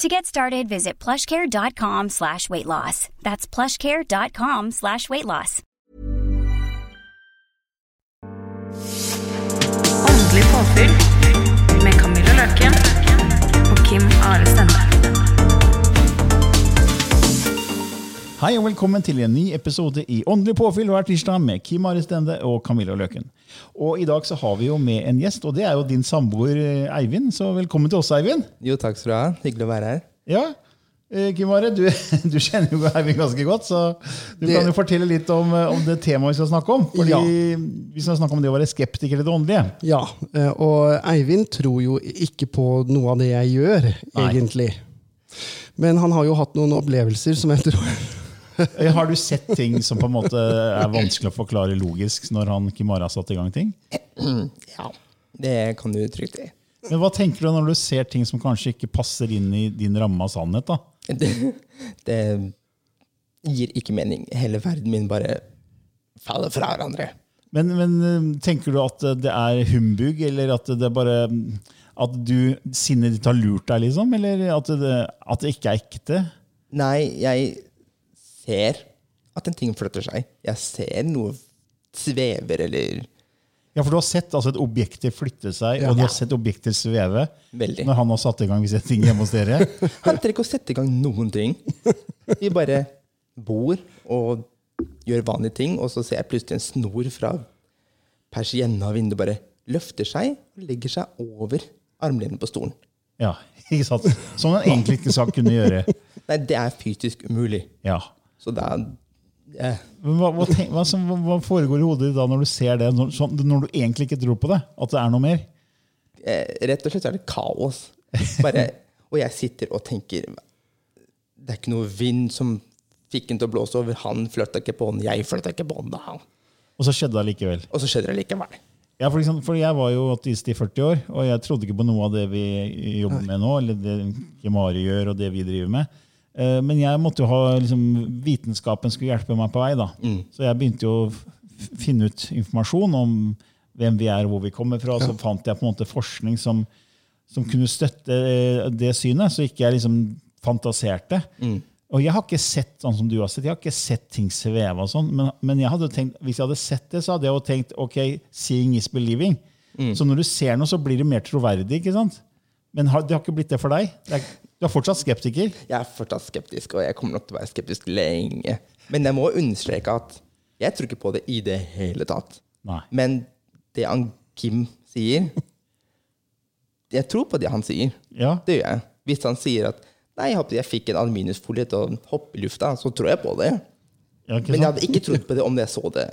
To get started, visit plushcare.com slash weight loss. That's plushcare.com slash weight loss. Åndelig påfyll med Camilla Løken og Kim Are Stende. Hei og velkommen til en ny episode i Åndelig påfyll hver tirsdag med Kim Are Stende og Camilla Løken. Og I dag så har vi jo med en gjest, og det er jo din samboer eh, Eivind. Så velkommen til oss, Eivind. Jo, takk skal du ha. Hyggelig å være her. Ja, eh, Kim Are, du, du kjenner jo Eivind ganske godt, så du Det- kan jo fortelle litt om, eh, om det temaet vi skal snakke om. Fordi Ja. Vi skal snakke om det å være skeptiker til det åndelige. Ja, og Eivind tror jo ikke på noe av det jeg gjør, Nei. egentlig. Men han har jo hatt noen opplevelser som jeg tror Har du sett ting som på en måte er vanskelig å forklare logisk når han Kimara satte satt i gang ting? Ja, det kan du trygt si. Men hva tenker du når du ser ting som kanskje ikke passer inn i din ramme av sannhet? da? Det, det gir ikke mening. Hele verden min bare faller fra hverandre. Men, men eh, tenker du at det er humbug, eller at det bare at du, sinnet ditt har lurt deg, liksom? Eller at det, at det ikke er ekte? Nei, jeg ser at en ting flytter seg. Jeg ser noe svever eller Ja, for du har sett altså, et objekt flytte seg, og du har sett objekter sveve. Veldig. Når han har satt i gang visse ting hjemme hos dere. Han trenger ikke å sette i gang noen ting. Vi bare bor og gjør vanlige ting, og så ser jeg plutselig en snor fra persienna av vinduet bare løfter seg og legger seg over armlenet på stolen. Ja, ikke sant? Som han egentlig ikke skal kunne gjøre. Nei, det er fysisk umulig. Ja. Så da eh, Men hva, hva, tenk, hva, som, hva foregår i hodet ditt da når du ser det, når, sånn, når du egentlig ikke tror på det? At det er noe mer? eh, Rett og slett så er det kaos. Bare, og jeg sitter og tenker Det er ikke noe vind som fikk den til å blåse over. Han flørta ikke på den, jeg flørta ikke på den. da. Og så skjedde det likevel. Og så skjedde det likevel. Ja, for, eksempel, for Jeg var jo ateist i 40 år, og jeg trodde ikke på noe av det vi jobber med nå, eller det Kemari gjør, og det vi driver med. Eh, Men jeg måtte jo ha liksom, vitenskapen skulle hjelpe meg på vei. da. Så jeg begynte jo å finne ut informasjon om hvem vi er og hvor vi kommer fra. Så fant jeg på en måte forskning som, som kunne støtte eh, det synet, så ikke jeg liksom fantaserte. Og jeg har ikke sett sånn som du har sett, jeg har ikke sett ting sveve og sånn, men, men jeg hadde tenkt, hvis jeg hadde sett det, så hadde jeg jo tenkt ok, seeing is believing. Så når du ser noe, så blir det mer troverdig. ikke sant? Men har, det har ikke blitt det for deg? Det er, du er fortsatt skeptiker? Jeg er fortsatt skeptisk, og jeg kommer nok til å være skeptisk lenge. Men jeg må understreke at jeg tror ikke på det i det hele tatt. Nei. Men det han Kim sier Jeg tror på det han sier. Ja. Det gjør jeg. Hvis han sier at Nei, jeg, fikk en aluminiumsfolie til å hoppe i lufta, så tror jeg på det. ja Men jeg hadde ikke trodd på det om jeg så det.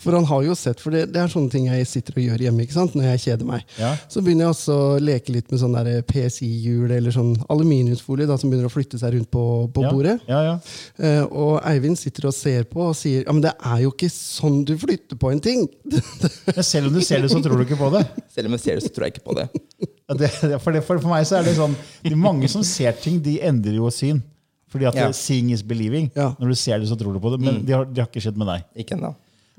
For han har jo sett, for det, det er sånne ting jeg sitter og gjør hjemme ikke sant? når jeg kjeder meg. Ja. Så begynner jeg også å leke litt med sånn der PSI-hjul eller sånn aluminiumsfolie da, som begynner å flytte seg rundt på, på Ja. bordet. Ja, ja. Eh, og Eivind sitter og ser på og sier ja, men det er jo ikke sånn du flytter på en ting. Men selv om du ser det, så tror du ikke på det? Selv om jeg ser det, så tror jeg ikke på det. Ja, det, det- for, det, for, for meg så er det sånn De mange som ser ting, de endrer jo syn. Fordi at Ja. det- seeing is believing. Ja. Når du ser det, så tror du på det. Men det, har, de har ikke skjedd med deg. Ikke ennå.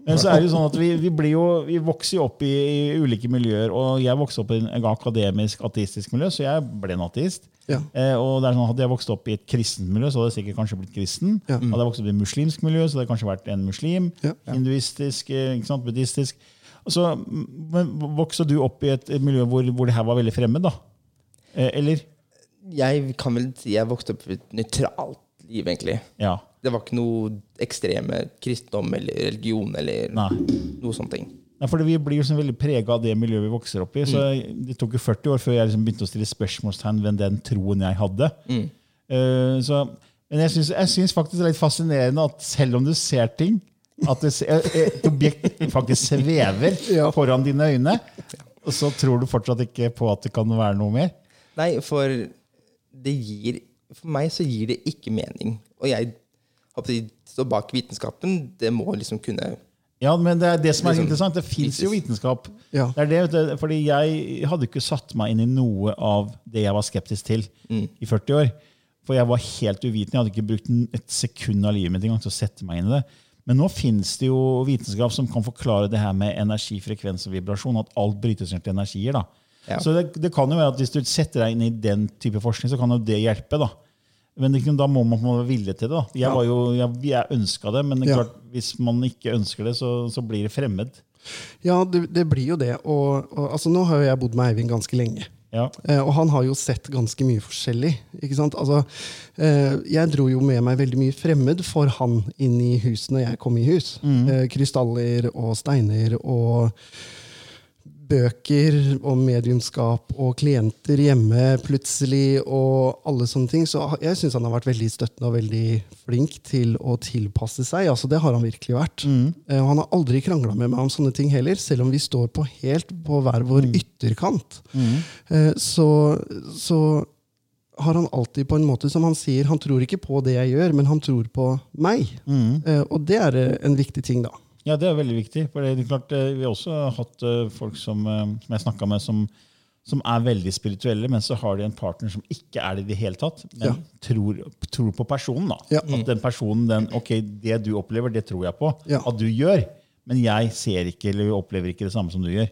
Men så er det jo sånn at vi, vi, blir jo, vi vokser jo opp i, i ulike miljøer. Og jeg vokste opp i en akademisk ateistisk miljø, så jeg ble en ateist. Ja. Eh, og det er sånn, Hadde jeg vokst opp i et kristent miljø, så hadde jeg sikkert kanskje blitt kristen. Ja. Hadde jeg vokst opp i et muslimsk miljø, så hadde jeg kanskje vært en muslim. Ja. Hinduistisk, eh, ikke sant, buddhistisk. Så, men Vokste du opp i et miljø hvor, hvor det her var veldig fremmed? da? Eh, eller? Jeg kan vel si jeg vokste opp i et nøytralt liv, egentlig. Ja. Det var ikke noe ekstreme kristendom eller religion eller Nei. noe sånt. Nei, for Vi blir jo sånn veldig prega av det miljøet vi vokser opp i. så Det tok jo 40 år før jeg liksom begynte å stille spørsmålstegn ved den troen jeg hadde. Eh, så, men jeg syns, faktisk det er litt fascinerende at selv om du ser ting, at det, eh, et objekt faktisk svever Ja. foran dine øyne, og så tror du fortsatt ikke på at det kan være noe mer. Nei, for det gir For meg så gir det ikke mening. Og jeg står bak vitenskapen. Det må liksom kunne Ja, men det er det som er Liksom, interessant. Det fins jo vitenskap. Ja. Det er det, fordi jeg hadde ikke satt meg inn i noe av det jeg var skeptisk til i 40 år. For jeg var helt uvitende. Jeg hadde ikke brukt et sekund av livet mitt engang til å sette meg inn i det. Men nå fins det jo vitenskap som kan forklare det her med energi, frekvens og vibrasjon. At alt brytes ned til energier. da. Ja. Så det, det kan jo være at hvis du setter deg inn i den type forskning, så kan jo det hjelpe. da. Men liksom, da må man være villig til det. da. Jeg, var jo, jeg, jeg ønska det, men det klart, hvis man ikke ønsker det, så, så blir det fremmed. Ja, det, det blir jo det. Og, og altså, nå har jo jeg bodd med Eivind ganske lenge. Ja. Eh, og han har jo sett ganske mye forskjellig. ikke sant? Altså, eh, jeg dro jo med meg veldig mye fremmed for han inn i hus når jeg kom i hus. Eh, krystaller og steiner og bøker og mediumskap og klienter hjemme plutselig og alle sånne ting. Så jeg syns han har vært veldig støttende og veldig flink til å tilpasse seg. altså Det har han virkelig vært. Mm. og han har aldri krangla med meg om sånne ting heller, selv om vi står på helt på hver vår ytterkant. Mm. så, så har han alltid på en måte som han sier, han tror ikke på det jeg gjør, men han tror på meg. Eh, og det er eh, en viktig ting, da. Ja, det er veldig viktig. For det er klart, eh, Vi har også hatt eh, folk som, eh, som jeg snakka med, som, som er veldig spirituelle, men så har de en partner som ikke er det i det hele tatt, men Ja. tror, tror på personen. da. Ja. At den personen, den, ok, Det du opplever, det tror jeg på Ja. at du gjør, men jeg ser ikke eller opplever ikke det samme som du gjør.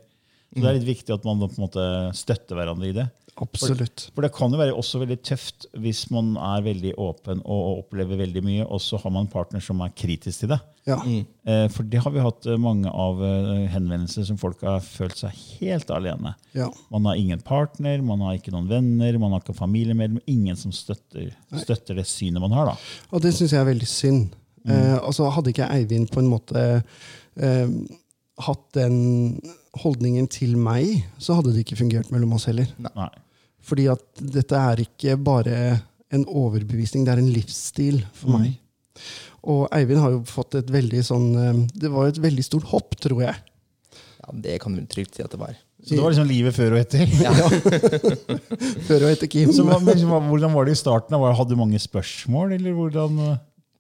Så Det er litt viktig at man på en måte støtter hverandre i det. Absolutt. For det kan jo være også veldig tøft hvis man er veldig åpen og opplever veldig mye, og så har man en partner som er kritisk til det. Ja. Mm. For det har vi hatt eh, mange av eh, henvendelser som folk har følt seg helt alene. Ja. Man har ingen partner, man har ikke noen venner, man har ikke familiemedlem. Ingen som støtter, støtter det synet man har. da. Og det syns jeg er veldig synd. Eh, altså Hadde ikke Eivind på en måte eh, hatt den holdningen til meg, så hadde det ikke fungert mellom oss heller. Nei. Fordi at dette er ikke bare en overbevisning, det er en livsstil for meg. Og Eivind har jo fått et veldig sånn eh, Det var et veldig stort hopp, tror jeg. Ja, det kan du trygt si at det var. Så det var liksom livet før og etter. Ja. Før og etter Kim. Så men liksom, hvordan var det i starten? Hadde du mange spørsmål? eller hvordan... eh,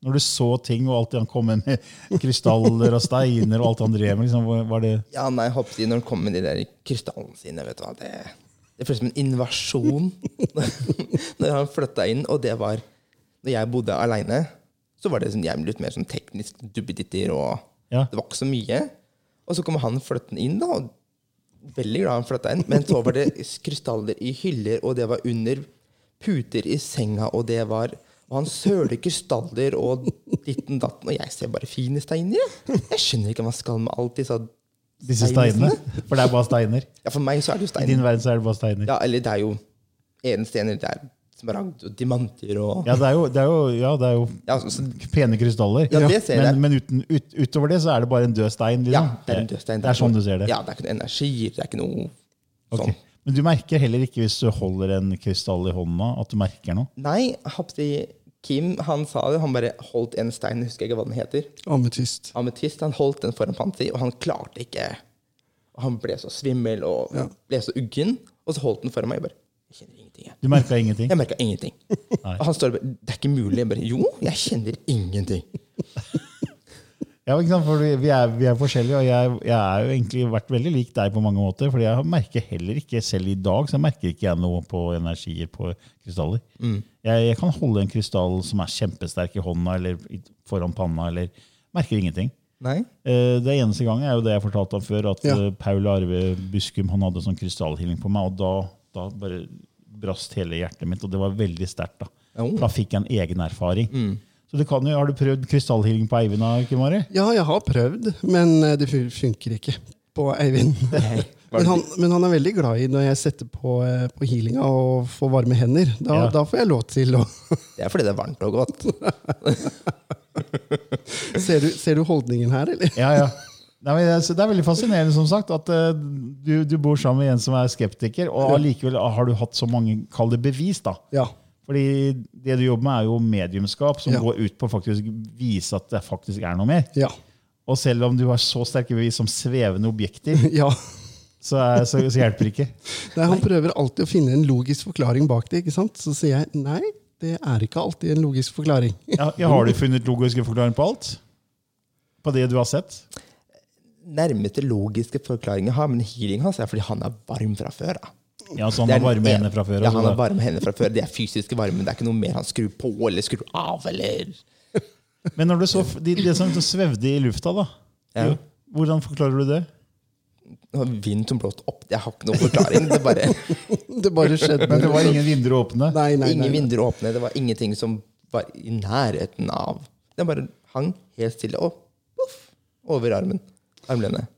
Når du så ting, og alt det han kom med krystaller og steiner, og alt han drev med, liksom, var- det Ja, nei, jeg håper Når han kom med de der krystallene sine, vet du hva, det, det føles som en invasjon når han flytta inn. Og det var Når jeg bodde aleine, så var det sånn, jeg litt mer sånn teknisk duppeditter, og Ja. det var ikke så mye. Og så kom han flyttende inn, da. Veldig glad han flytta inn. Men så var det krystaller i hyller, og det var under puter i senga, og det var og han søler krystaller og ditten datten, og jeg ser bare fine steiner. Jeg skjønner ikke hva man skal med alt disse disse steinene? For det er bare steiner. Ja, for meg så er det jo steiner. I din verden så er det bare steiner. Ja, eller det er jo edelstener. Det er smaragd og diamanter og Ja, det er jo, det er jo, ja, det er jo Ja, så, så, pene krystaller. Ja, det ser jeg. men men uten, ut, utover det så er det bare en død stein. ja, Liksom. det er en død stein. Det er sånn du ser det. Ja, det er ikke noe energi. Det er ikke noe sånn. Men du merker heller ikke hvis du holder en krystall i hånda, at du merker noe? Nei, Hapsi Kim han sa det. Han bare holdt en stein, jeg husker ikke hva den heter. Ametist. Ametist. Han holdt den foran panna si, og han klarte ikke Han ble så svimmel og Ja. ble så uggen. Og så holdt den foran meg. Jeg bare Jeg kjenner ingenting. Jeg, Du merka ingenting? jeg merka ingenting. Og han står og bare Det er ikke mulig. Jeg bare Jo, jeg kjenner ingenting. Ja, ikke sant? For vi er, vi er forskjellige, og jeg, jeg er jo egentlig vært veldig lik deg på mange måter. fordi jeg merker heller ikke, selv i dag, så merker ikke jeg noe på energier på krystaller. Jeg, jeg kan holde en krystall som er kjempesterk i hånda eller foran panna, eller merker ingenting. Nei? Eh, Det eneste gangen er jo det jeg fortalte om før, at Ja. eh, Paul Arve Buskum han hadde sånn krystallhealing på meg, og da, da bare brast hele hjertet mitt, og det var veldig sterkt. Da Oh. Da fikk jeg en egen erfaring. Så du kan jo, Har du prøvd krystallhealing på Eivind? Ikke, Mari? Ja, jeg har prøvd, men eh, det funker ikke på Eivind. Men han, men han er veldig glad i når jeg setter på, eh, på healinga og får varme hender. Da, Ja. da får jeg lov til å Det er fordi det er varmt og godt. ser, du, ser du holdningen her, eller? Ja, ja. Nei, men det, det er veldig fascinerende som sagt, at eh, du, du bor sammen med en som er skeptiker, og allikevel har du hatt så mange kall det bevis. da. Ja. Fordi det du jobber med, er jo mediumskap, som Ja. går ut på å vise at det faktisk er noe mer. Ja. Og selv om du har så sterke bevis som svevende objekter, ja. så, er, så, så hjelper det ikke. Nei, han prøver alltid å finne en logisk forklaring bak det. ikke sant? Så sier jeg nei, det er ikke alltid en logisk forklaring. Ja, ja, har du funnet logiske forklaringer på alt? På det du har sett? Nærmeste logiske forklaringer jeg har, men healing hans er fordi han er varm fra før. da. Ja, så han har varme hender fra før? Ja, altså, han har varme hender fra før. Det er fysiske varme. Det er ikke noe mer han skrur på eller skrur av. eller... Men når du så det, det som svevde i lufta, da, Ja. hvordan forklarer du det? Vind som blåste opp. Jeg har ikke noen forklaring. Det bare Det bare skjedde. Men det var ingen vinduer åpne? Nei, nei, nei, Ingen vinduer åpne. Det var ingenting som var i nærheten av Den bare hang helt stille og poff, over armen. Armlenet.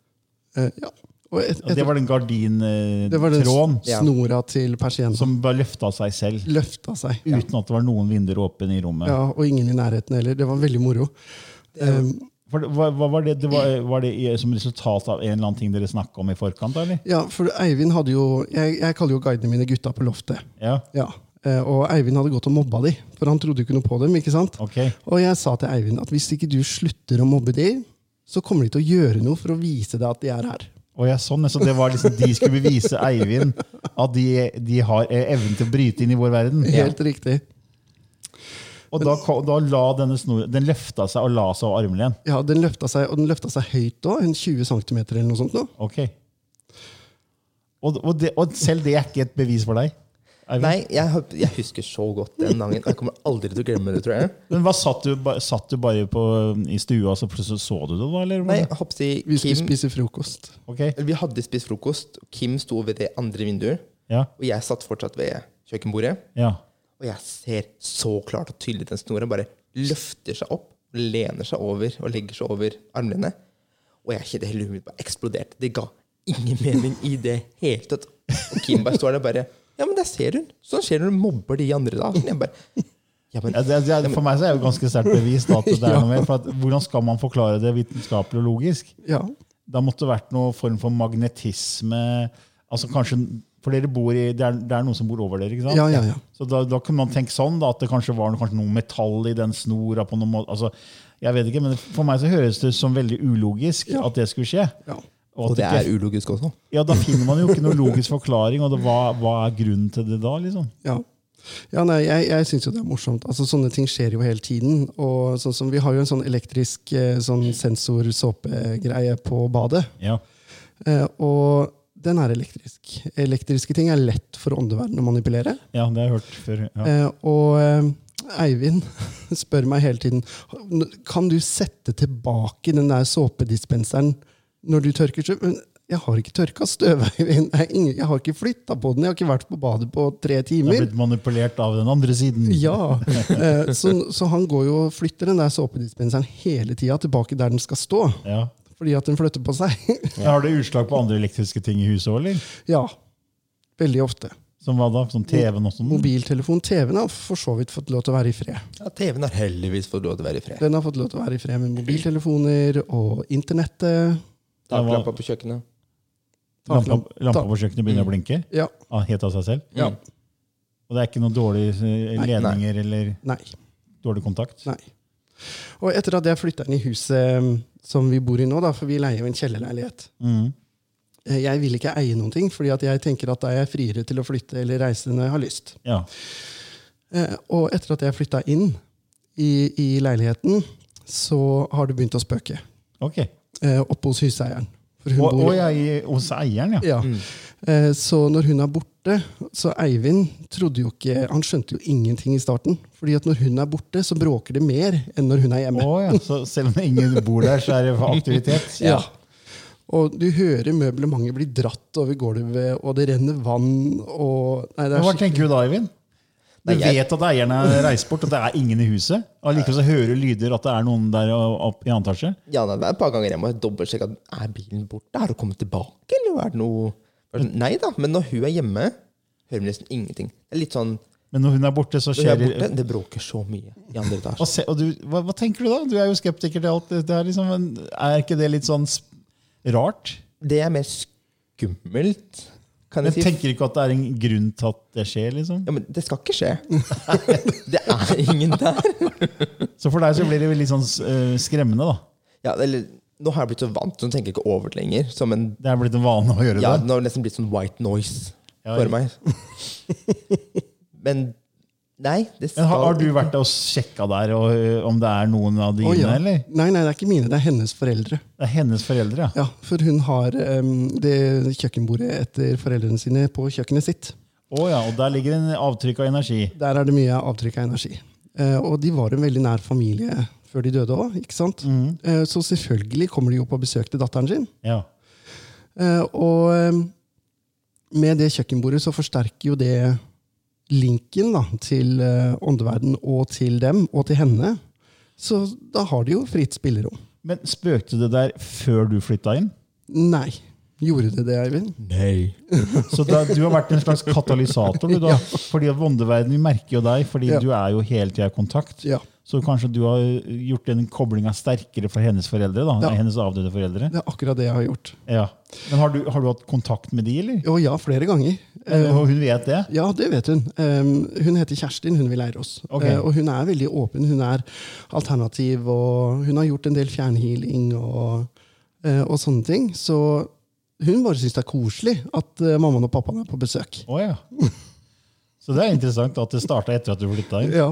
Uh, ja. Og et, Og det var den gardintråden Ja. snora til persiennen som bare løfta seg selv, løfta seg. uten at det var noen vinduer åpne i rommet. Ja, og ingen i nærheten heller. Det var veldig moro. Um, For, hva, hva var det, det var, var det som resultat av en eller annen ting dere snakka om i forkant? eller? ja, for Eivind hadde jo Jeg, jeg kaller jo guidene mine gutta på loftet. Ja, Ja. Eh, Og Eivind hadde gått og mobba de, for han trodde ikke noe på dem. ikke sant? ok. Og jeg sa til Eivind at hvis ikke du slutter å mobbe de, så kommer de til å gjøre noe for å vise deg at de er her. Og ja, sånn, så det var liksom, De skulle bevise Eivind at de, de har eh, evnen til å bryte inn i vår verden. Helt riktig. Og da, da la denne snoren Den løfta seg og la seg over armlen. Ja, Den løfta seg, og den løfta seg høyt òg, en 20 cm eller noe sånt. nå. Ok. Og, og, det, og selv det er ikke et bevis for deg? Nei, jeg, jeg husker så godt den dagen. Jeg kommer aldri til å glemme det, tror jeg. Men hva Satt du, satt du bare på, i stua, så plutselig så du det? da? Eller? Nei, hoppsi, Vi skulle Kim spise frokost. Okay. Vi hadde spist frokost. Kim sto ved det andre vinduet, ja, og jeg satt fortsatt ved kjøkkenbordet. ja. Og jeg ser så klart og tydelig den snoren bare løfter seg opp, lener seg over og legger seg over armlenet. Og jeg kjente hele huet mitt bare eksploderte. Det ga ingen mening i det hele tatt. Og Kim bare står der bare Ja, men der ser hun. Sånn skjer det når du mobber de andre da. Jeg bare, ja, men, Ja, det, det, for meg så er det ganske sterkt bevis da, at det er noe mer. For at, hvordan skal man forklare det vitenskapelig og logisk? Ja, Da måtte det vært noen form for magnetisme. altså kanskje, For dere bor i, det er, det er noen som bor over dere? ikke sant? ja, ja. ja. Så da, da kunne man tenke sånn, da, at det kanskje var noe, kanskje noe metall i den snora. på noen måte. Altså, jeg vet ikke, men For meg så høres det som veldig ulogisk Ja. at det skulle skje. ja. Og og det ikke- er ulogisk også. Ja, Da finner man jo ikke noe logisk forklaring. og det, hva, hva er grunnen til det da? liksom? Ja. Ja, nei, Jeg, jeg syns jo det er morsomt. Altså, Sånne ting skjer jo hele tiden. Og sånn som Vi har jo en sånn elektrisk eh, sånn sensor-såpegreie på badet. Ja. Eh, og den er elektrisk. Elektriske ting er lett for åndeverdenen å manipulere. ja, det har jeg hørt før. Ja. Eh, og eh, Eivind spør meg hele tiden Kan du sette tilbake den der såpedispenseren når du tørker støv. Men jeg har ikke tørka støv. Jeg, har jeg har ikke flytta på den. Jeg har ikke vært på badet på tre timer. Jeg har blitt manipulert av den andre siden. Ja, eh, så, så han går jo og flytter den der såpedispenseren hele tida tilbake der den skal stå. Ja. Fordi at den flytter på seg. Ja, Har det utslag på andre elektriske ting i huset òg, eller? Ja, veldig ofte. Som hva da? Som TV-en og sånn? Mobiltelefon, TV-en har for så vidt fått lov til å være i fred. Ja, TV-en har heldigvis fått lov til å være i fred. Den har fått lov til å være i fred med mobiltelefoner og internettet. Taklampa på kjøkkenet. Lampa, lampa på kjøkkenet begynner å blinke? Ja. Ah, helt av seg selv? Ja. Og det er ikke noen dårlige ledninger Nei, eller Nei. dårlig kontakt? nei. Og etter at jeg flytta inn i huset mm, som vi bor i nå, da, for vi leier jo en kjellerleilighet Mhm. Eh, Jeg vil ikke eie noen ting, fordi jeg tenker at da er jeg friere til å flytte eller reise når jeg har lyst. Ja. Eh, Og etter at jeg flytta inn i, i leiligheten, så har det begynt å spøke. Ok. Eh, Oppe hos huseieren. For hun Og, bor- og jeg, hos eieren, ja. Ja. Eh, Så når hun er borte Så Eivind trodde jo ikke Han skjønte jo ingenting i starten. Fordi at når hun er borte, så bråker det mer enn når hun er hjemme. Oh, ja. Så selv om ingen bor der, så er det aktivitet? Ja. Og du hører møblementet bli dratt over gulvet, og det renner vann og Nei, det Men hva skikkelig- tenker du da, Eivind? Du jeg- vet at eierne reiser bort, og det er ingen i huset. Og likevel så hører lyder at det er noen der opp i annen etasje. Ja, det er et par ganger jeg må dobbeltsjekke at er bilen borte. Har hun kommet tilbake, eller er det noe er Nei da, men når hun er hjemme, hører vi nesten ingenting. Det er litt sånn Men når hun er borte, så skjer er borte, det det bråker så mye i andre og etasje. se, og du, hva, hva tenker du da? Du er jo skeptiker til alt. Det er, liksom, er ikke det litt sånn sp- rart. Det er mer skummelt, kan Men jeg si. tenker ikke at det er en grunn til at det skjer? liksom? Ja, men det skal ikke skje. det er ingen der. Så for deg så blir det litt sånn eh, skremmende, da. Ja, eller, nå har jeg blitt så vant, så jeg tenker jeg ikke over det lenger. Som en, Det er blitt en vane å gjøre ja, det. nå har nesten blitt sånn white noise Ja, for meg. Men nei, det skal har, har du vært og sjekka der og, om det er noen av dine, Oh, ja. eller? Nei, nei, det er ikke mine, det er hennes foreldre. Det er hennes foreldre, ja. Ja, For hun har um, det kjøkkenbordet etter foreldrene sine på kjøkkenet sitt. Oh, ja, Og der ligger en avtrykk av energi. Der er det mye avtrykk av energi. Uh, og de var en veldig nær familie før de døde òg. Eh, så selvfølgelig kommer de jo på besøk til datteren sin. Ja. Uh, og um, med det kjøkkenbordet så forsterker jo det linken da, til eh, åndeverden og til dem og til henne. Så da har de jo fritt spillerom. Men spøkte det der før du flytta inn? Nei. Gjorde det det, Eivind? Nei. Så da, du har vært en slags katalysator, du da. Fordi at Vondeverden merker jo deg, fordi Ja. du er jo hele tida i kontakt. Ja. Så kanskje du har gjort den koblinga sterkere for hennes foreldre? da, Ja. Hennes avdøde foreldre. Det er akkurat det jeg har gjort. Ja. Men har du, har du hatt kontakt med de, eller? Jo, ja, flere ganger. Eh, Og hun vet det? Ja, det vet hun. Hun heter Kjerstin, hun vil leire oss. Okay. Eh, og hun er veldig åpen. Hun er alternativ, og hun har gjort en del fjernhealing og, eh, og sånne ting. Så hun bare syns det er koselig at uh, mammaen og pappaen er på besøk. Oh, ja. Så det er interessant at det starta etter at du flytta inn. Ja.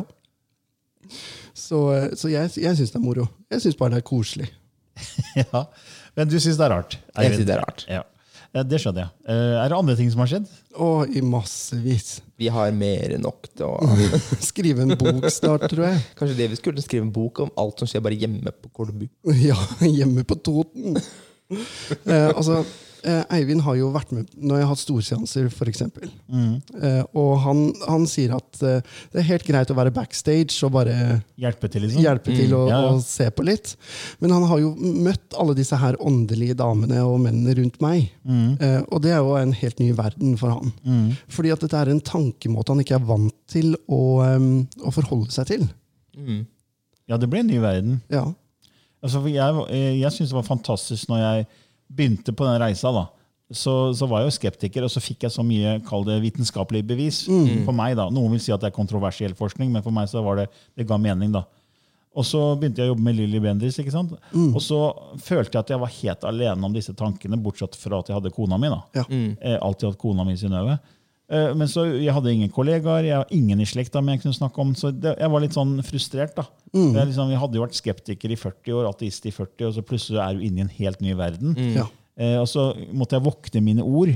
Så, eh, så jeg, jeg syns det er moro. Jeg syns bare det er koselig. Ja. Men du syns det er rart? Jeg jeg synes det er rart. Ja. Ja, Det skjønner jeg. Eh, Er det andre ting som har skjedd? Å, i massevis. Vi har mer enn nok til å Skrive en bok snart, tror jeg. Kanskje det vi skulle skrive en bok om alt som skjer bare hjemme på Kolbu. Ja, hjemme på Toten. Eh, altså, eh, Eivind har jo vært med når jeg har hatt storseanser, f.eks. Eh, og han, han sier at eh, det er helt greit å være backstage og bare Hjelpe til, liksom? hjelpe til å, Ja, ja. å se på litt. Men han har jo møtt alle disse her åndelige damene og mennene rundt meg. Eh, og det er jo en helt ny verden for han. Fordi at dette er en tankemåte han ikke er vant til å, um, å forholde seg til. Ja, det ble en ny verden. Ja. Altså, jeg eh, jeg syns det var fantastisk når jeg begynte på den reisa. da. Så, så var jeg jo skeptiker, og så fikk jeg så mye kall det vitenskapelig bevis. for meg da. Noen vil si at det er kontroversiell forskning, men for meg så var det, det ga mening. da. Og så begynte jeg å jobbe med Lilly Bendriss. ikke sant? Og så følte jeg at jeg var helt alene om disse tankene, bortsett fra at jeg hadde kona mi. da. Ja. Eh, alltid hatt kona mi Synnøve. Eh, men så jeg hadde ingen kollegaer, jeg har ingen i slekta jeg kunne snakke om, så det, jeg var litt sånn frustrert. da. Jeg, liksom, jeg hadde jo vært skeptiker i 40 år, ateist i 40, og så plutselig er du inne i en helt ny verden. Ja. Eh, og så måtte jeg vokte mine ord.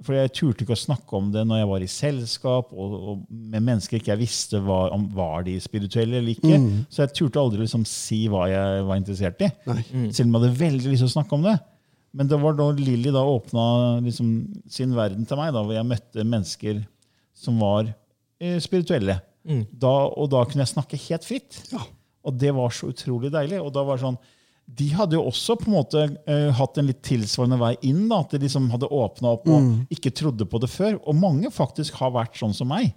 For jeg turte ikke å snakke om det når jeg var i selskap og, og med mennesker ikke jeg visste var, om var de spirituelle eller ikke. Så jeg turte aldri liksom si hva jeg var interessert i. Nei. Selv om jeg hadde veldig lyst til å snakke om det. Men det var da Lilly da åpna liksom sin verden til meg, da, hvor jeg møtte mennesker som var eh, spirituelle. Da, og da kunne jeg snakke helt fritt. Ja. Og det var så utrolig deilig. Og da var det sånn, De hadde jo også på en måte eh, hatt en litt tilsvarende vei inn. da, At de liksom hadde åpna opp og ikke trodde på det før. Og mange faktisk har vært sånn som meg.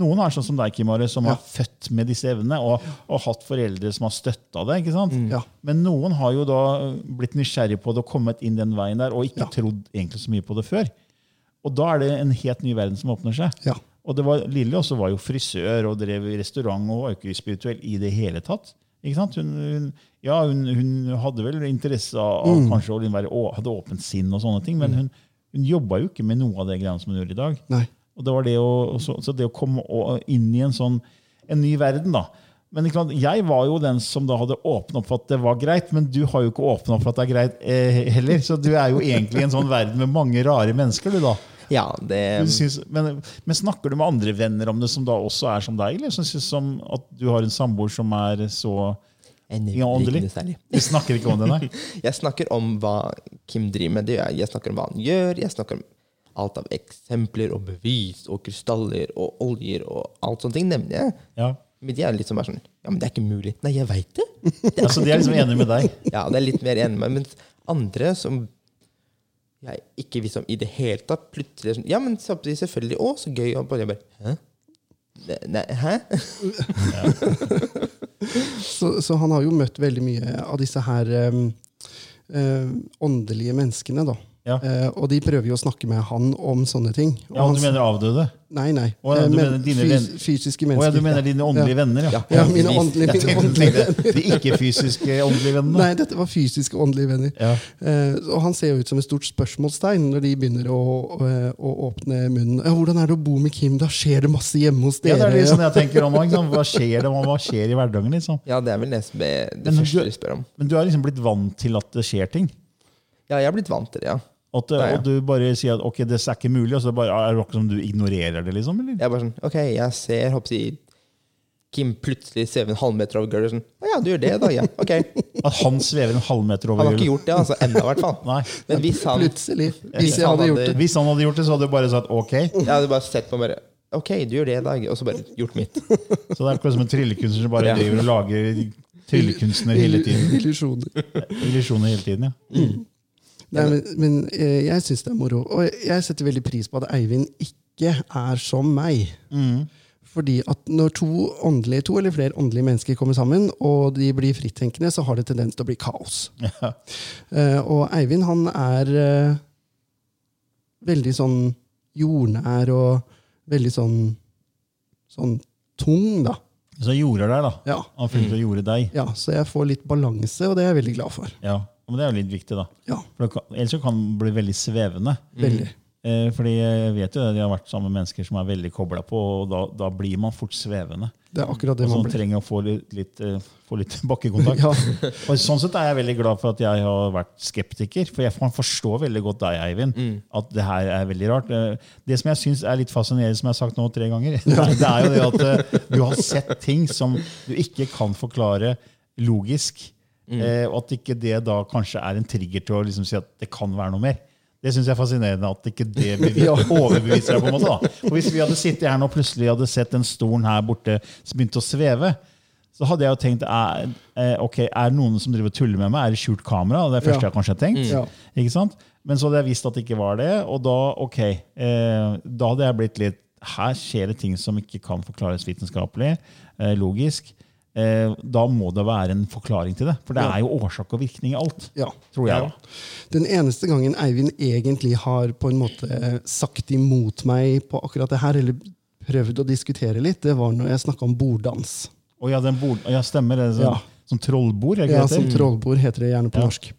Noen er sånn som deg, Kimare, som Ja. er født med disse evnene og, og hatt foreldre som har støtta det. ikke sant? Ja. Men noen har jo da blitt nysgjerrig på det og kommet inn den veien der og ikke Ja. trodd egentlig så mye på det før. Og da er det en helt ny verden som åpner seg. Ja. Og det var, Lilly også var jo frisør og drev restaurant og var ikke spirituell i det hele tatt. Ikke sant? Hun, hun, ja, hun, hun hadde vel interesse av kanskje å være, å, hadde åpent sinn, og sånne ting, men hun, hun jobba jo ikke med noe av det greiene som hun gjør i dag. Nei. Og det var det å, så, så det å komme inn i en sånn en ny verden, da. Men jeg var jo den som da hadde åpna opp for at det var greit, men du har jo ikke åpna opp for at det er greit eh, heller. Så du er jo egentlig i en sånn verden med mange rare mennesker, du da. Ja, det Synes, men, men snakker du med andre venner om det som da også er som deg, eller som synes som at du har en samboer som er så Ja, åndelig. Vi snakker ikke om det, nei? Jeg snakker om hva Kim driver med. Det jeg snakker om hva han gjør. Jeg snakker om alt av eksempler og bevis og krystaller og oljer og alt sånne ting nevner jeg. Ja. Men de er litt sånn bare sånn Ja, men det er ikke mulig. Nei, jeg veit det. Altså, de er liksom enige med deg. Ja, det er litt mer enig med meg. Mens andre som jeg ikke visste om i det hele tatt, plutselig er sånn Ja, men samtidig selvfølgelig. Å, så gøy. Og bare, jeg bare Hæ? Nei, hæ? Så, så han har jo møtt veldig mye av disse her um, uh, åndelige menneskene. da. Ja. Eh, og de prøver jo å snakke med han om sånne ting. Og Ja, han du mener avdøde? Nei, nei. Oh, ja, Eh, du men mener dine fys fysiske mennesker. Oh, ja, du mener dine åndelige venner, ja. Ja, mine åndelige, mine åndelige åndelige De ikke-fysiske åndelige vennene? Nei, dette var fysiske åndelige venner. Ja. Eh, og han ser jo ut som et stort spørsmålstegn når de begynner å, å, å åpne munnen. Ja, 'Hvordan er det å bo med Kim? Da skjer det masse hjemme hos dere.' Ja, det er det liksom jeg tenker om Liksom. Hva skjer det, hva skjer i hverdagen? liksom? Ja, det er vel det det Men første du- spør om. Men du er liksom blitt vant til at det skjer ting? Ja, jeg er blitt vant til det, ja. At, Ja, ja. Og du bare sier at ok, det er ikke mulig, og så bare, er det akkurat som du ignorerer det? liksom, eller? Jeg er bare sånn, ok, jeg ser, håper jeg, Kim plutselig svever en halvmeter over gulvet. Sånn, å ja, du gjør det da, ja. Ok. At han svever en halvmeter over Han har ikke gjort det, altså, ennå i hvert fall. Nei. Men hvis han Plutselig. Hvis han hadde gjort hadde- det. Hvis han hadde gjort det, så hadde du bare sagt ok. Jeg hadde bare sett på meg bare Ok, du gjør det i dag, og så bare gjort mitt. Så det er akkurat som en tryllekunstner som bare Ja. driver og lager tryllekunstner hele tiden. Illusjoner. Illusjoner hele tiden, ja. Nei, men, men eh, jeg syns det er moro. Og jeg setter veldig pris på at Eivind ikke er som meg. Fordi at når to, åndelige, to eller flere åndelige mennesker kommer sammen, og de blir frittenkende, så har det tendens til å bli kaos. Ja. Eh, og Eivind han er eh, veldig sånn jordnær og veldig sånn, sånn tung, da. Så jorder deg, da. Ja. Han funnet å jorde deg. ja. Så jeg får litt balanse, og det er jeg veldig glad for. Ja. Men det er jo litt viktig, da. Ja, For det kan, ellers kan den bli veldig svevende. veldig. Eh, fordi jeg vet jo at de har vært sammen med mennesker som er veldig kobla på, og da, da blir man fort svevende. Det er akkurat det Og man blir. trenger å få litt, litt, eh, få litt bakkekontakt. Ja. Og sånn sett er jeg veldig glad for at jeg har vært skeptiker. For jeg forstår forstå veldig godt deg, Eivind, at det her er veldig rart. Eh, Det som jeg syns er litt fascinerende, som jeg har sagt nå tre ganger, det er jo det at eh, du har sett ting som du ikke kan forklare logisk. Eh, Og at ikke det da kanskje er en trigger til å liksom si at det kan være noe mer. Det syns jeg er fascinerende. at ikke det overbeviser deg. på en måte da. For Hvis vi hadde sittet her nå og plutselig hadde sett den stolen her borte som begynte å sveve, så hadde jeg jo tenkt er, eh, ok, er det noen som driver og tuller med meg? Er det skjult kamera? Det er det første Ja. jeg kanskje har tenkt. Ja. Ikke sant? Men så hadde jeg visst at det ikke var det, og da ok, eh, da hadde jeg blitt litt Her skjer det ting som ikke kan forklares vitenskapelig, eh, logisk. Eh, da må det være en forklaring til det. For det er jo årsak og virkning i alt. Ja. Tror jeg, da. Den eneste gangen Eivind egentlig har på en måte sagt imot meg på akkurat det her, eller prøvd å diskutere litt, det var når jeg snakka om borddans. Oh, ja, den bord, ja, stemmer. Det Ja. Sånn trollbord, Ja, som heter? trollbord heter det gjerne på Ja. norsk.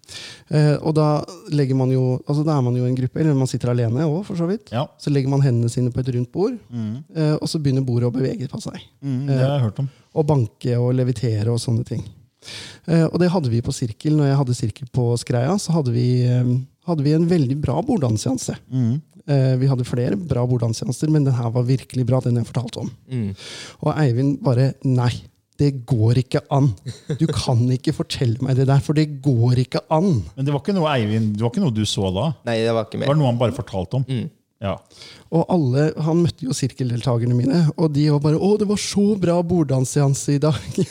Eh, og da legger man jo, altså da er man jo en gruppe, eller man sitter alene òg, for så vidt. Ja. Så legger man hendene sine på et rundt bord, eh, og så begynner bordet å bevege på seg. Mm, det har jeg hørt om. Og banke og levitere og sånne ting. Eh, og det hadde vi på sirkel. Når jeg hadde sirkel på Skreia, så hadde vi, eh, hadde vi en veldig bra borddansseanse. Eh, vi hadde flere bra borddansseanser, men den her var virkelig bra, den jeg fortalte om. Og Eivind bare Nei, det går ikke an. Du kan ikke fortelle meg det der, for det går ikke an. Men det var ikke noe Eivind, det var ikke noe du så da? Nei, det var ikke mer. Det var noe han bare fortalte om? Ja. Og alle, Han møtte jo sirkeldeltakerne mine, og de var bare 'Å, det var så bra borddansseanse i dag'.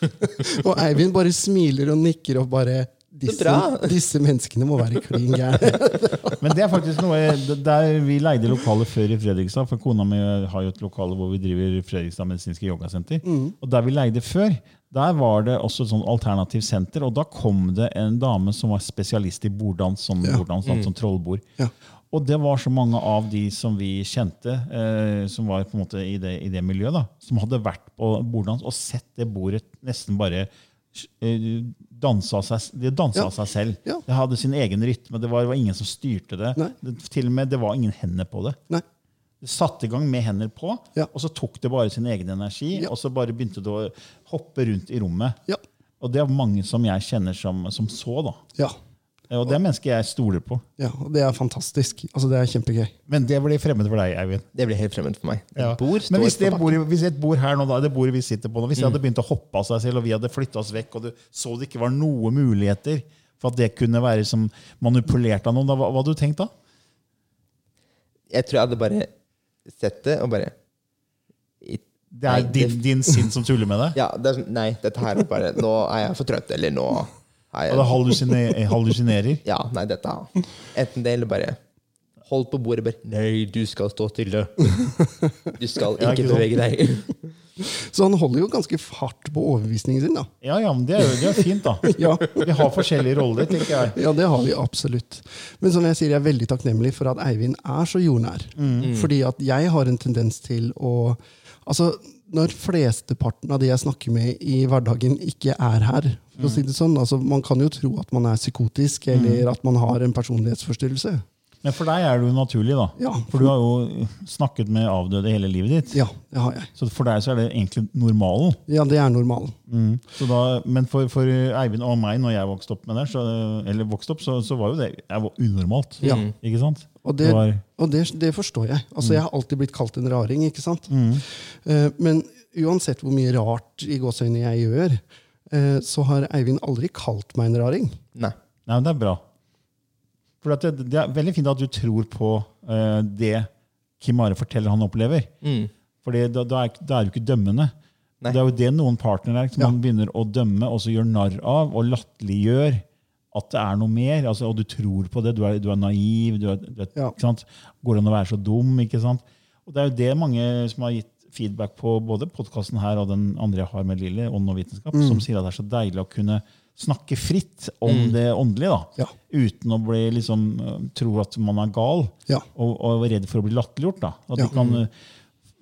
og Eivind bare smiler og nikker og bare disse, disse menneskene må være klin gærne. Men det er faktisk noe der vi leide lokale før i Fredrikstad. For kona mi har jo et lokale hvor vi driver Fredrikstad medisinske yogasenter. Og der vi leide før, der var det også et sånn alternativt senter. Og da kom det en dame som var spesialist i borddans, sånn Ja. borddans, sånn trollbord. Ja. Og det var så mange av de som vi kjente, eh, som var på en måte i det, i det miljøet, da, som hadde vært på borddans og sett det bordet nesten bare eh, danse av seg, det dansa Ja. seg selv. Ja. Det hadde sin egen rytme. Det var, det var ingen som styrte det. Det. Til og med det var ingen hender på det. Nei. Det satte i gang med hender på, Ja. og så tok det bare sin egen energi. Og så bare begynte det å hoppe rundt i rommet. Ja. Og det er mange som jeg kjenner som, som så. da. Ja. Og det er mennesker jeg stoler på. ja. Og det er fantastisk. Altså, det er kjempegøy. Men det blir fremmed for deg, Eivind. Det blir helt fremmed for meg. Ja. Bor, Men hvis, det bor, hvis et bord her nå, da, det bordet vi sitter på nå, hvis det hadde begynt å hoppe av seg selv, og vi hadde flytta oss vekk, og du så det ikke var noen muligheter for at det kunne være som manipulert av noen, da, hva, hva hadde du tenkt da? Jeg tror jeg hadde bare sett det og bare Det er Nei, din, det- din sinn som tuller med deg? Ja, det er sånn Nei, dette her er bare Nå er jeg for trøtt, eller nå er Og det jeg hallusinerer? Ja, nei, dette Enten det, eller bare holdt på bordet bare Nei, du skal stå stille. Du skal Ja, ikke ikke bevege deg. Så han holder jo ganske hardt på overbevisningen sin, da. Ja, ja, men det er jo det er fint, da. Ja. Vi har forskjellige roller, tenker jeg. Ja, det har vi absolutt. Men som jeg sier, jeg er veldig takknemlig for at Eivind er så jordnær. Fordi at jeg har en tendens til å Altså, når flesteparten av de jeg snakker med i hverdagen, ikke er her for å si det sånn, altså, Man kan jo tro at man er psykotisk, eller at man har en personlighetsforstyrrelse. Men for deg er det jo naturlig, da. Ja. For du har jo snakket med avdøde hele livet ditt. Ja, det har jeg. Så for deg så er det egentlig normalen. Ja, det er normalen. Mm. da, men for, for Eivind og meg, når jeg vokste opp, med det, så, eller vokste opp, så, så var jo det jeg var unormalt. Ja. Ikke sant? Og det, Det var- og det, det forstår jeg. Altså, Jeg har alltid blitt kalt en raring. ikke sant? Eh, men uansett hvor mye rart i gåseøynene jeg gjør, uh, så har Eivind aldri kalt meg en raring. Nei. Nei, men det er bra. For det, det er veldig fint at du tror på uh, det Kim Are forteller han opplever. Mm. For da, da, er, er du ikke dømmende. Nei. Det er jo det noen partnere er, som Ja. man begynner å dømme og så gjør narr av og latterliggjør at det er noe mer. Altså, og du tror på det. Du er, du er naiv. Du er, du er, Ja. Går det an å være så dum? ikke sant? Og Det er jo det mange som har gitt feedback på både podkasten her og den andre jeg har med Lilly, Ånd og vitenskap, Mm. som sier at det er så deilig å kunne snakke fritt om det åndelige. da, Ja. Uten å bli liksom, tro at man er gal Ja. og, og er redd for å bli latterliggjort. da. At Ja. de kan uh,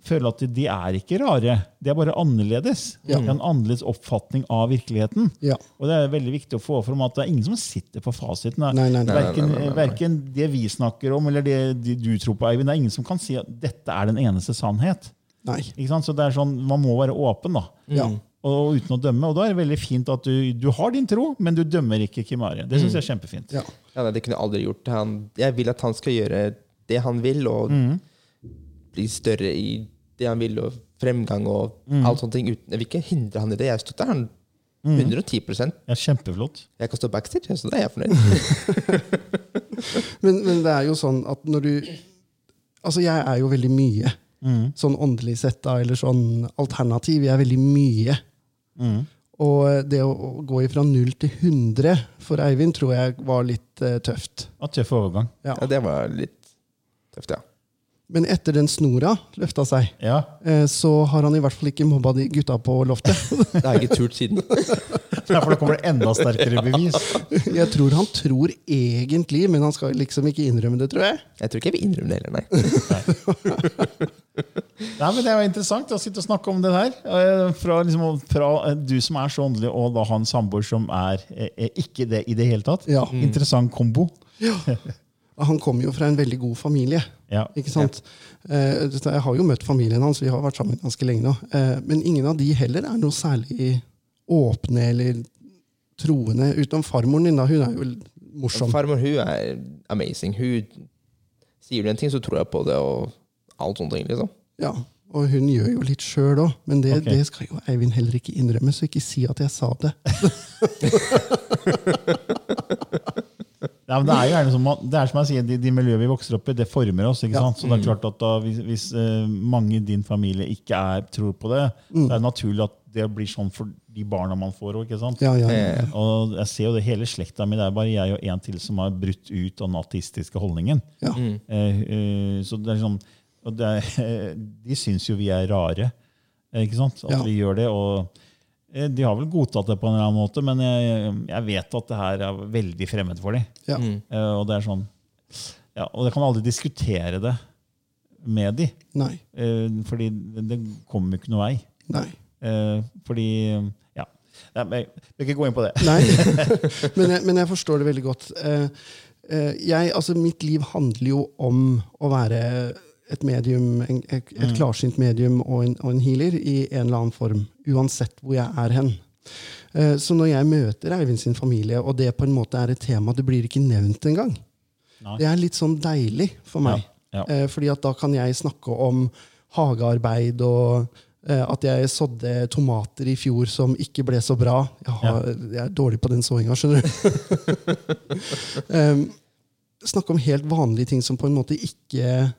føle at de, de er ikke rare, de er bare annerledes. De har en annerledes oppfatning av virkeligheten. Ja. Og det er veldig viktig å få fram at det er ingen som sitter på fasiten. Det Nei, nei, nei. Verken, verken det vi snakker om, eller det de- du tror på, Eivind. Det er ingen som kan si at dette er den eneste sannhet. Nei. Ikke sant? Så det er sånn, Man må være åpen, da. Ja. Og uten å dømme. Og da er det veldig fint at du, du har din tro, men du dømmer ikke Kimari. Det syns jeg er kjempefint. Ja. Ja, nei, det kunne jeg aldri gjort. Han, jeg vil at han skal gjøre det han vil, og bli større i det han vil, og fremgang og alt sånne ting. Uten, jeg vil ikke hindre han i det. Jeg støtter han 110 Ja, kjempeflott. Jeg kan stå backstage, så da er jeg fornøyd. Men, men det er jo sånn at når du Altså, jeg er jo veldig mye. Sånn åndelig sett, da, eller sånn alternativ. Jeg er veldig mye. Og det å, å gå ifra null til 100 for Eivind tror jeg var litt uh, tøft. At jeg får overgang. Ja. Ja, det var litt tøft, ja. Men etter den snora løfta seg, Ja, eh, så har han i hvert fall ikke mobba de gutta på loftet. Det har jeg ikke turt siden. for da kommer det enda sterkere bevis. Jeg tror han tror egentlig, men han skal liksom ikke innrømme det, tror jeg. Jeg tror ikke jeg vil innrømme det heller, nei. Nei, men Det var interessant å sitte og snakke om det her. eh, Fra, liksom, fra eh, du som er så åndelig, og da han samboer som er eh, eh, ikke det i det hele tatt. Ja. Interessant kombo. Han kommer jo fra en veldig god familie. Ja. Ikke sant? Eh, jeg har jo møtt familien hans, vi har vært sammen ganske lenge nå. Eh, men ingen av de heller er noe særlig åpne eller troende, utenom farmoren din. da, Hun er jo morsom. Farmor hun er amazing. Hun sier du en ting, så tror jeg på det, og alt sånne ting. liksom. Ja, Og hun gjør jo litt sjøl òg, men det, okay. det skal jo Eivind heller ikke innrømme, så ikke si at jeg sa det. Ja, men det er jo gjerne som, det er som jeg sier, de, de miljøene vi vokser opp i, det former oss. ikke Ja. sant? Så det er klart at da, Hvis, hvis uh, mange i din familie ikke er, tror på det, så er det naturlig at det blir sånn for de barna man får òg. Ja, ja, ja. Eh, Og jeg ser jo det hele slekta mi. Det er bare jeg og en til som har brutt ut av den ateistiske holdningen. ja. Uh, uh, så det er sånn, og det De syns jo vi er rare. eh, Ikke sant? At Ja. vi gjør det. og eh, De har vel godtatt det på en eller annen måte, men jeg, jeg vet at det her er veldig fremmed for dem. ja. Mm. og det er sånn ja, Og jeg kan aldri diskutere det med de, Nei. eh, fordi det, kommer jo ikke noe vei. Nei. Eh, fordi Ja. Jeg vil ikke gå inn på det. Nei. men, jeg, men jeg forstår det veldig godt. Eh, eh, jeg, altså, mitt liv handler jo om å være et medium, et, et klarsynt medium og en, og en healer i en eller annen form. Uansett hvor jeg er hen. Eh, så når jeg møter Eivind sin familie, og det på en måte er et tema, det blir ikke nevnt engang. Det er litt sånn deilig for meg. Ja, ja. Eh, fordi at da kan jeg snakke om hagearbeid og eh, at jeg sådde tomater i fjor som ikke ble så bra. Jeg, har, jeg er dårlig på den såinga, skjønner du. um, snakke om helt vanlige ting som på en måte ikke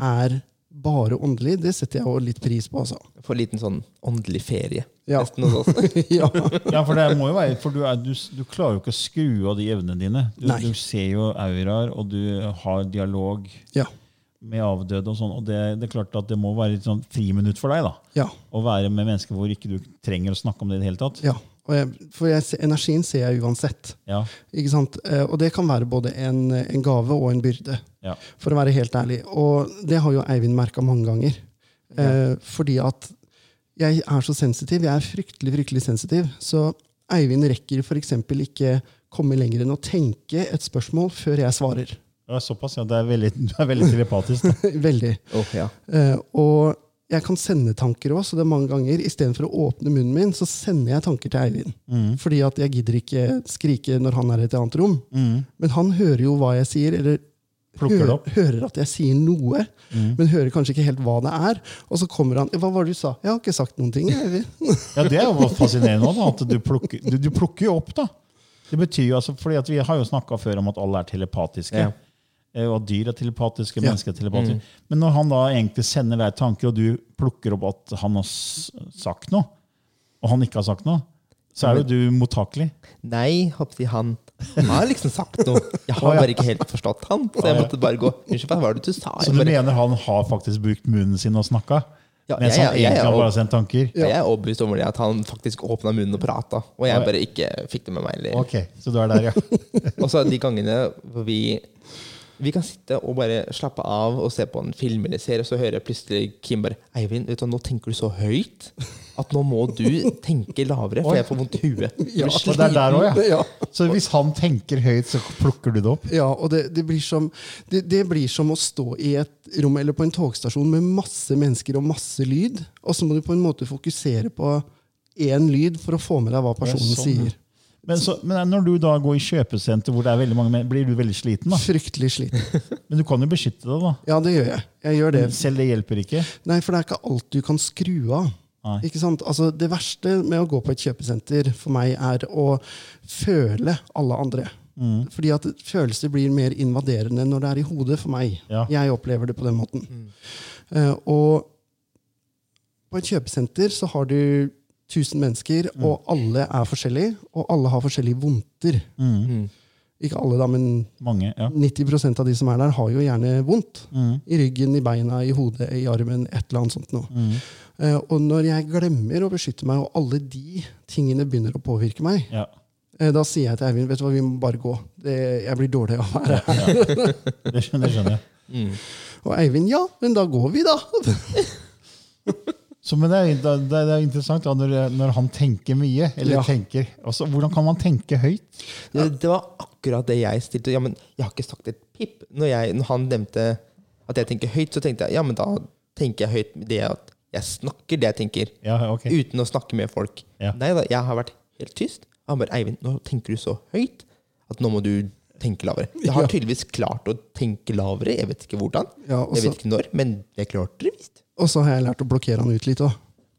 er bare åndelig, det setter jeg jo litt pris på. Altså. Få en liten sånn åndelig ferie. Ja. Nesten hos oss. ja. Ja, for det må jo være, for du, er, du, du klarer jo ikke å skru av de evnene dine. Du, du ser jo auraer, og du har dialog ja. med avdøde. og sånn, og det, det er klart at det må være et sånn friminutt for deg. da, ja. Å være med mennesker hvor ikke du trenger å snakke om det i det hele tatt. ja. Jeg, for jeg, energien ser jeg uansett. Ja? Eh, Og det kan være både en, en gave og en byrde, ja. for å være helt ærlig. Og det har jo Eivind merka mange ganger. Eh, fordi at jeg er så sensitiv. Jeg er fryktelig, fryktelig sensitiv. Så Eivind rekker f.eks. ikke komme lenger enn å tenke et spørsmål før jeg svarer. Ja, Såpass, ja. Det er veldig, du er veldig telepatisk. Veldig. Oh, ja. Eh, og jeg kan sende tanker òg, så det er mange ganger istedenfor å åpne munnen min, så sender jeg tanker til Eivind. Mm. Fordi at jeg gidder ikke skrike når han er i et annet rom. Men han hører jo hva jeg sier, eller Plukker det hø opp. Mm. hører at jeg sier noe, men hører kanskje ikke helt hva det er. Og så kommer han Hva var det du sa? Jeg har ikke sagt noen ting. Eivind. Ja, Det er jo fascinerende da, at du plukker, du, du plukker jo opp. da. Det betyr jo, altså, fordi at Vi har jo snakka før om at alle er telepatiske. Ja. Eh, Og at dyr er telepatiske, Ja. mennesker er telepatiske. Men når han da egentlig sender deg tanker, og du plukker opp at han har sagt noe, og han ikke har sagt noe, så er jo du mottakelig. Nei, hoppsi, han har liksom sagt noe. Jeg har bare ikke helt forstått han. Så jeg måtte bare gå Unnskyld, hva var det du sa? Så du bare, mener han har faktisk brukt munnen sin og snakka? Ja, mens han egentlig har bare sendt tanker? jeg er overbevist om det, at han faktisk åpna munnen og prata. Og jeg bare ikke fikk det med meg. Eller. Ok, så du er der, ja. Og så de gangene hvor vi vi kan sitte og bare slappe av og se på en film eller serie, og så hører jeg plutselig Kim bare 'Eivind, vet du, nå tenker du så høyt at nå må du tenke lavere, for jeg får vondt i huet'. Ja, Og det er der også, ja. Ja. Så hvis han tenker høyt, så plukker du det opp? Ja, og det, det, blir som, det, det blir som å stå i et rom eller på en togstasjon med masse mennesker og masse lyd, og så må du på en måte fokusere på én lyd for å få med deg hva personen sånn, sier. Men, så, men når du da går i kjøpesenter hvor det er veldig mange menn, blir du veldig sliten? da? Fryktelig sliten. Men du kan jo beskytte deg, da. Ja, det gjør jeg. Jeg gjør det. Selv det hjelper ikke. Nei, for det er ikke alt du kan skru av. Nei. Ikke sant? Altså, det verste med å gå på et kjøpesenter for meg er å føle alle andre. Mm. Fordi at følelser blir mer invaderende når det er i hodet for meg. Ja. Jeg opplever det på den måten. Eh, og på et kjøpesenter så har du 1000 mennesker, Mm. og alle er forskjellige, og alle har forskjellige vondter. Mm. Ikke alle, da, men Mange, ja. 90% av de som er der, har jo gjerne vondt. Mm. I ryggen, i beina, i hodet, i armen, et eller annet sånt noe. Mm. Eh, og når jeg glemmer å beskytte meg, og alle de tingene begynner å påvirke meg, ja. eh, da sier jeg til Eivind vet du hva, vi må bare gå. Det, jeg blir dårlig av å være her. Det skjønner, det skjønner jeg. Og Eivind ja, men da går vi, da. Så, men det er, det, det er interessant da, når, når han tenker mye. eller Ja. tenker, Også, Hvordan kan man tenke høyt? Det, det var akkurat det jeg stilte. Ja, men jeg har ikke sagt et pip. Når, jeg, når han nevnte at jeg tenker høyt, så tenkte jeg ja, men da tenker jeg høyt med det at jeg snakker det jeg tenker, Ja, okay. uten å snakke med folk. Ja. Nei da, jeg har vært helt tyst. Han bare Eivind, nå tenker du så høyt at nå må du tenke lavere. Jeg har tydeligvis klart å tenke lavere. Jeg vet ikke hvordan. Ja, jeg vet ikke når, men jeg klarte det visst. Og så har jeg lært å blokkere han ut litt òg.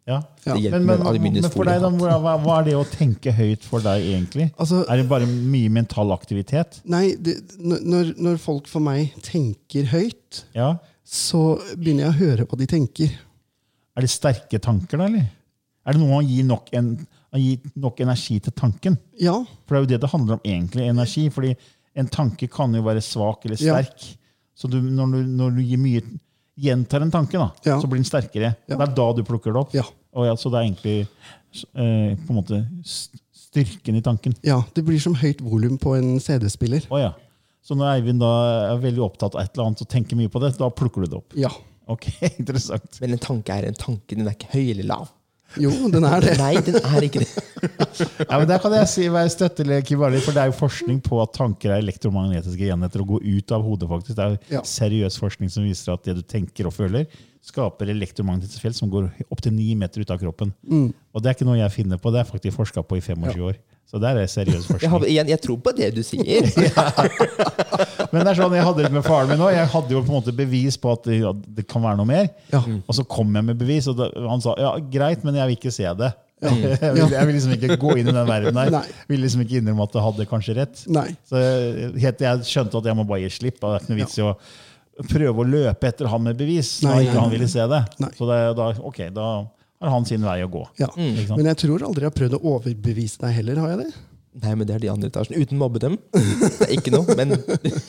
Ja. Ja. Men, men, men for deg, da, hva, hva- er det å tenke høyt for deg, egentlig? Altså- er det bare mye mental aktivitet? Nei, det, når, når folk for meg tenker høyt, Ja. så begynner jeg å høre hva de tenker. Er det sterke tanker, da? eller? Er det noe å gi nok, en, å gi nok energi til tanken? Ja, For det er jo det det handler om, egentlig. Energi. fordi en tanke kan jo være svak eller Ja. sterk. Så du, når, du, når du gir mye gjentar en tanke, da, Ja. så blir den sterkere. Ja. Det er da du plukker det opp. Ja. Og ja, så det er egentlig eh, på en måte styrken i tanken. ja, det blir som høyt volum på en CD-spiller. Oh, ja. Så når Eivind da er veldig opptatt av et eller annet og tenker mye på det, da plukker du det opp. Ja. Ok, interessant. Men en tanke er en tanke. Den er ikke høy eller lav. Jo, den er det. Nei, den er ikke det. Ja, men Der kan jeg si være støttelig, Kibali, for det er jo forskning på at tanker er elektromagnetiske enheter og går ut av hodet. faktisk. Det er jo Ja. seriøs forskning som viser at det du tenker og føler, skaper elektromagnetiske felt som går opptil ni meter ut av kroppen. Og det er ikke noe jeg finner på, det er faktisk forska på i 25 år. Så det er seriøs Jeg, har, forskning. igjen, jeg tror på det du sier. Men det er sånn, jeg hadde det med faren min òg. Jeg hadde jo på en måte bevis på at det, at det kan være noe mer. Ja. Og så kom jeg med bevis, og da, han sa ja, greit, men jeg vil ikke se det. Jeg, vil, jeg vil liksom ikke gå inn i den verden der. Nei. Vil liksom ikke innrømme at det hadde kanskje rett. Nei. Så helt til jeg skjønte at jeg må bare gi slipp. Det er ikke noe vits i å prøve å løpe etter han med bevis når Nei, ikke nei, han ville se det. Nei. Så det, da, ok, da har han sin vei å gå. Ja. Mm. Men jeg tror aldri jeg har prøvd å overbevise deg heller, har jeg det? Nei, men det er de andre etasjene. Uten mobbe dem. Det er ikke noe, men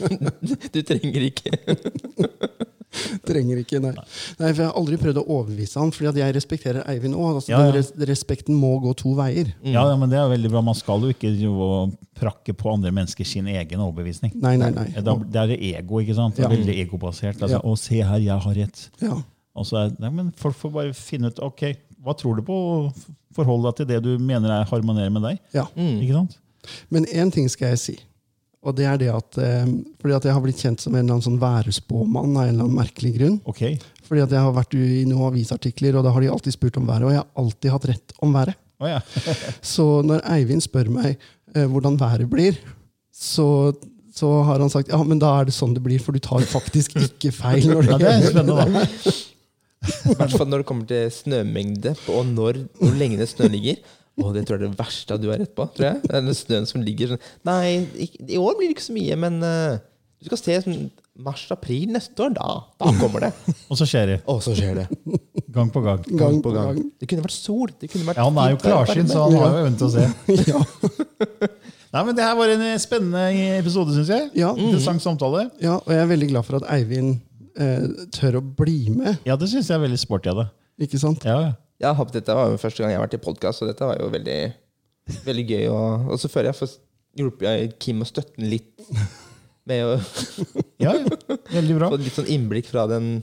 du trenger ikke. Trenger ikke, nei. nei. For jeg har aldri prøvd å overbevise han, fordi at jeg respekterer Eivind òg. Altså, Ja, ja. res Respekten må gå to veier. Ja, ja, men det er veldig bra. Man skal jo ikke og prakke på andre mennesker sin egen overbevisning. Nei, nei, nei. Da, det er ego, ikke sant? Det er Ja. veldig egobasert. Altså, Ja. Å, se her, jeg har rett. Ja. Og så er, nei, men folk får bare finne ut ok, hva tror du på, og forholde deg til det du mener er harmonerer med deg. ja. Ikke sant? Men én ting skal jeg si. Og det er det at, eh, fordi at jeg har blitt kjent som en eller annen sånn værspåmann av en eller annen merkelig grunn. Okay. Fordi at jeg har vært i noen avisartikler, og da har de alltid spurt om været. Og jeg har alltid hatt rett om været. Oh, ja. Så når Eivind spør meg eh, hvordan været blir, så, så har han sagt ja, men da er det sånn det blir, for du tar faktisk ikke feil. når ja, det det er spennende, da. I hvert fall når det kommer til snømengde, og når, hvor lenge det snø ligger. Å, det tror jeg er det verste du har rett på. tror jeg. Det er Den snøen som ligger sånn Nei, ikke- i år blir det ikke så mye, men uh, du skal se sånn mars-april neste år. Da, da kommer det. Og så skjer det. Og så skjer det. Gang på gang. Gang på gang. Det kunne vært sol. Det kunne vært Ja, Han er jo klarsynt, så han har jo evnen til å se. Ja, Nei, men Det her var en spennende episode, syns jeg. Ja. Interessant samtale. ja, og jeg er veldig glad for at Eivind eh, tør å bli med. Ja, det syns jeg er veldig sporty av deg. Ikke sant? Ja, ja. Ja, dette var jo første gang jeg har vært i podkast, og dette var jo veldig, veldig gøy. Og, og så føler jeg får hjulpet jeg Kim å støtte den litt med å ja. Veldig bra. få litt sånn innblikk fra den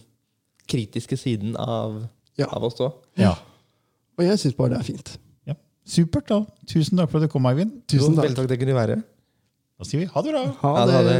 kritiske siden av, Ja. av oss òg. Ja. Og jeg syns bare det er fint. ja. Supert. da. Tusen takk for at du kom, Eivind. Tusen Veldig takk. takk det kunne være. Da sier vi ha det bra. Ha det ha det.